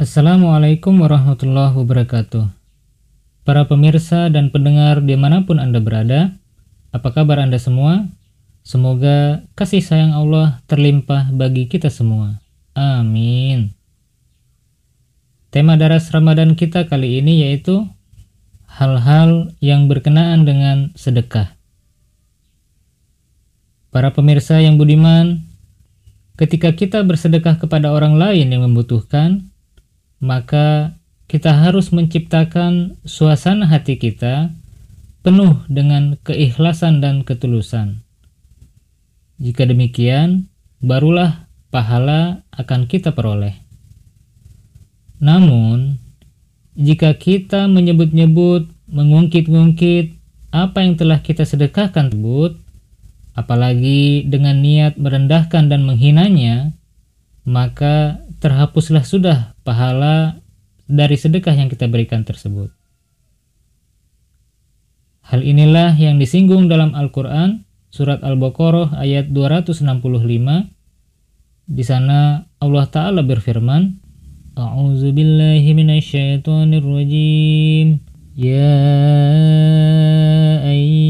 Assalamualaikum warahmatullahi wabarakatuh. Para pemirsa dan pendengar di mana pun Anda berada, apa kabar Anda semua? Semoga kasih sayang Allah terlimpah bagi kita semua. Amin. Tema daras Ramadan kita kali ini yaitu hal-hal yang berkenaan dengan sedekah. Para pemirsa yang budiman, ketika kita bersedekah kepada orang lain yang membutuhkan, maka kita harus menciptakan suasana hati kita penuh dengan keikhlasan dan ketulusan. Jika demikian, barulah pahala akan kita peroleh. Namun, jika kita menyebut-nyebut, mengungkit-ungkit apa yang telah kita sedekahkan tersebut, apalagi dengan niat merendahkan dan menghinanya, maka terhapuslah sudah pahala dari sedekah yang kita berikan tersebut. Hal inilah yang disinggung dalam Al-Quran, surat Al-Baqarah ayat 265. Di sana Allah Ta'ala berfirman, A'udzu billahi minasyaitonir rajim. Ya ayyuhalladzina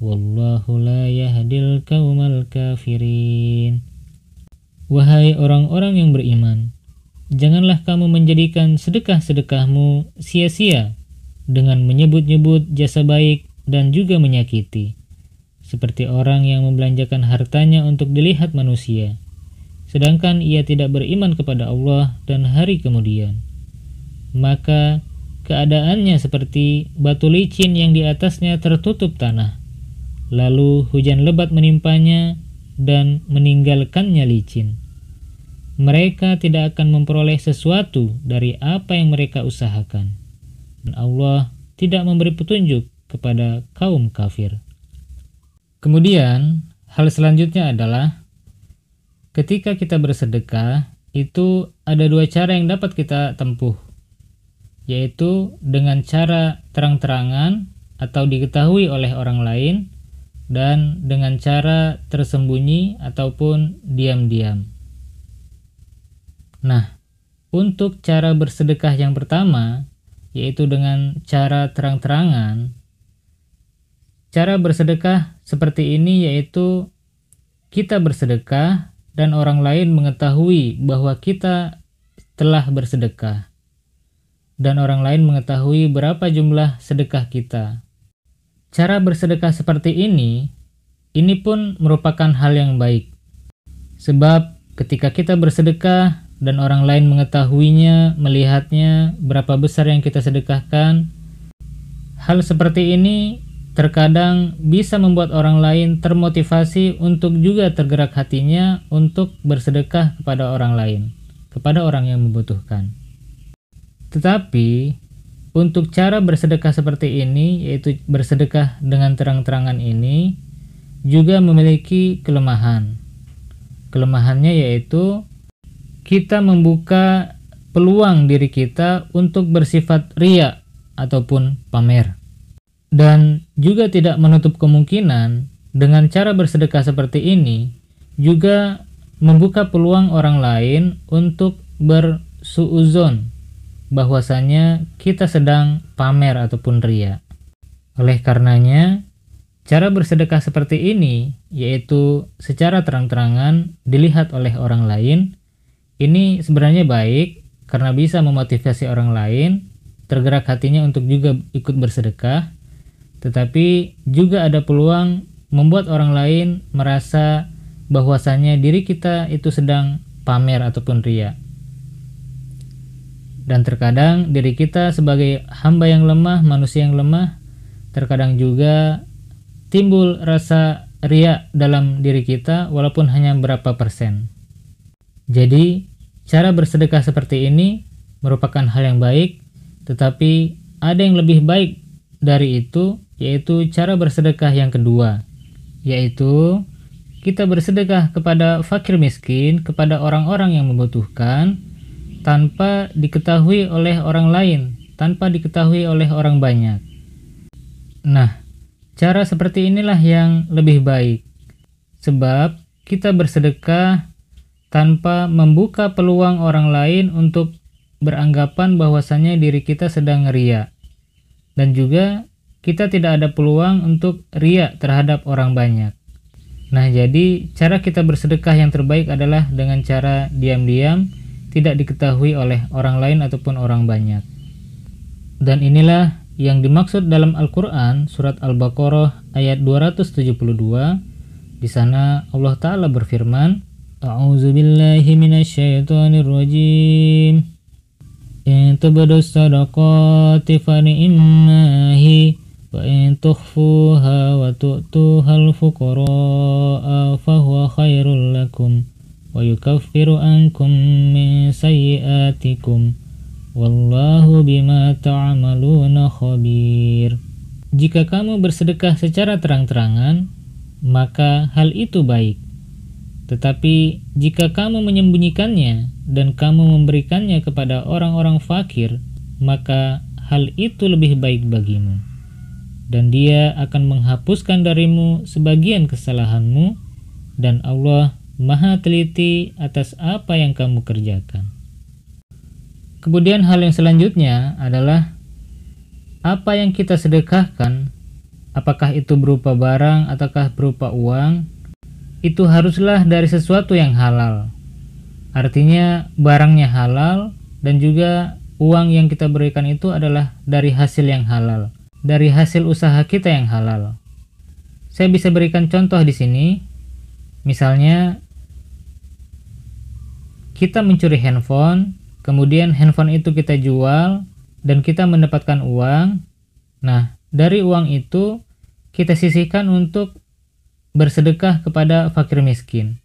Wallahu la yahdil kaumal kafirin. Wahai orang-orang yang beriman, janganlah kamu menjadikan sedekah-sedekahmu sia-sia dengan menyebut-nyebut jasa baik dan juga menyakiti, seperti orang yang membelanjakan hartanya untuk dilihat manusia, sedangkan ia tidak beriman kepada Allah dan hari kemudian. Maka keadaannya seperti batu licin yang di atasnya tertutup tanah lalu hujan lebat menimpanya dan meninggalkannya licin. Mereka tidak akan memperoleh sesuatu dari apa yang mereka usahakan, dan Allah tidak memberi petunjuk kepada kaum kafir. Kemudian, hal selanjutnya adalah ketika kita bersedekah, itu ada dua cara yang dapat kita tempuh, yaitu dengan cara terang-terangan atau diketahui oleh orang lain, dan dengan cara tersembunyi ataupun diam-diam. Nah, untuk cara bersedekah yang pertama, yaitu dengan cara terang-terangan, Cara bersedekah seperti ini yaitu kita bersedekah dan orang lain mengetahui bahwa kita telah bersedekah dan orang lain mengetahui berapa jumlah sedekah kita. Cara bersedekah seperti ini ini pun merupakan hal yang baik. Sebab ketika kita bersedekah dan orang lain mengetahuinya, melihatnya berapa besar yang kita sedekahkan, hal seperti ini terkadang bisa membuat orang lain termotivasi untuk juga tergerak hatinya untuk bersedekah kepada orang lain, kepada orang yang membutuhkan. Tetapi, untuk cara bersedekah seperti ini, yaitu bersedekah dengan terang-terangan ini, juga memiliki kelemahan. Kelemahannya yaitu kita membuka peluang diri kita untuk bersifat ria ataupun pamer dan juga tidak menutup kemungkinan dengan cara bersedekah seperti ini juga membuka peluang orang lain untuk bersuuzon bahwasanya kita sedang pamer ataupun ria. Oleh karenanya, cara bersedekah seperti ini yaitu secara terang-terangan dilihat oleh orang lain ini sebenarnya baik karena bisa memotivasi orang lain tergerak hatinya untuk juga ikut bersedekah tetapi juga ada peluang membuat orang lain merasa bahwasannya diri kita itu sedang pamer ataupun ria. Dan terkadang diri kita sebagai hamba yang lemah, manusia yang lemah, terkadang juga timbul rasa ria dalam diri kita walaupun hanya berapa persen. Jadi, cara bersedekah seperti ini merupakan hal yang baik, tetapi ada yang lebih baik dari itu, yaitu cara bersedekah yang kedua, yaitu kita bersedekah kepada fakir miskin, kepada orang-orang yang membutuhkan, tanpa diketahui oleh orang lain, tanpa diketahui oleh orang banyak. Nah, cara seperti inilah yang lebih baik, sebab kita bersedekah tanpa membuka peluang orang lain untuk beranggapan bahwasanya diri kita sedang ria, dan juga kita tidak ada peluang untuk ria terhadap orang banyak. Nah, jadi cara kita bersedekah yang terbaik adalah dengan cara diam-diam, tidak diketahui oleh orang lain ataupun orang banyak. Dan inilah yang dimaksud dalam Al-Qur'an surat Al-Baqarah ayat 272. Di sana Allah taala berfirman, A'udzu billahi minasyaitonir rajim. In tubdu sadaqati fa وإن تخفوها وتؤتوها الفقراء فهو خير لكم ويكفر عنكم من سيئاتكم والله بما تعملون خبير Jika kamu bersedekah secara terang-terangan, maka hal itu baik. Tetapi jika kamu menyembunyikannya dan kamu memberikannya kepada orang-orang fakir, maka hal itu lebih baik bagimu dan dia akan menghapuskan darimu sebagian kesalahanmu dan Allah maha teliti atas apa yang kamu kerjakan. Kemudian hal yang selanjutnya adalah apa yang kita sedekahkan, apakah itu berupa barang ataukah berupa uang, itu haruslah dari sesuatu yang halal. Artinya barangnya halal dan juga uang yang kita berikan itu adalah dari hasil yang halal dari hasil usaha kita yang halal. Saya bisa berikan contoh di sini. Misalnya kita mencuri handphone, kemudian handphone itu kita jual dan kita mendapatkan uang. Nah, dari uang itu kita sisihkan untuk bersedekah kepada fakir miskin.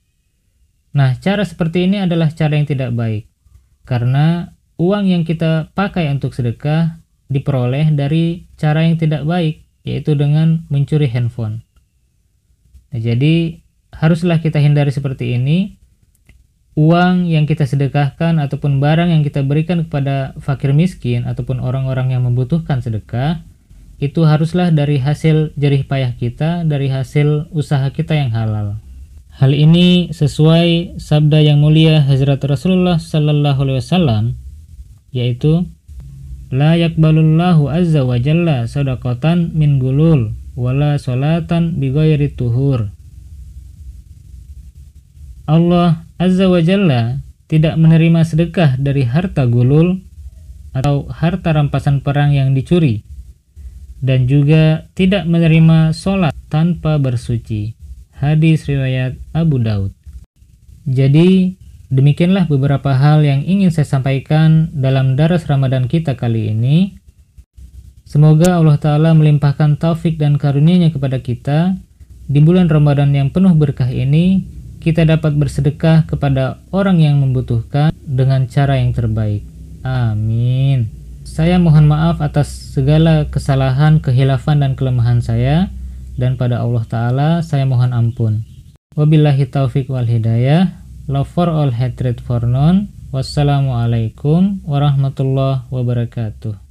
Nah, cara seperti ini adalah cara yang tidak baik. Karena uang yang kita pakai untuk sedekah diperoleh dari cara yang tidak baik, yaitu dengan mencuri handphone. Nah, jadi haruslah kita hindari seperti ini. Uang yang kita sedekahkan ataupun barang yang kita berikan kepada fakir miskin ataupun orang-orang yang membutuhkan sedekah itu haruslah dari hasil jerih payah kita, dari hasil usaha kita yang halal. Hal ini sesuai sabda yang mulia Hazrat Rasulullah Sallallahu Alaihi Wasallam, yaitu La yakbalullahu azza wa jalla sadaqatan min gulul wala solatan bighairi tuhur. Allah azza wa jalla tidak menerima sedekah dari harta gulul atau harta rampasan perang yang dicuri dan juga tidak menerima sholat tanpa bersuci. Hadis riwayat Abu Daud. Jadi Demikianlah beberapa hal yang ingin saya sampaikan dalam daras Ramadan kita kali ini. Semoga Allah Ta'ala melimpahkan taufik dan karunia-Nya kepada kita. Di bulan Ramadan yang penuh berkah ini, kita dapat bersedekah kepada orang yang membutuhkan dengan cara yang terbaik. Amin. Saya mohon maaf atas segala kesalahan, kehilafan, dan kelemahan saya. Dan pada Allah Ta'ala saya mohon ampun. Wabillahi taufik wal hidayah. Love for all, hatred for none. Wassalamualaikum warahmatullahi wabarakatuh.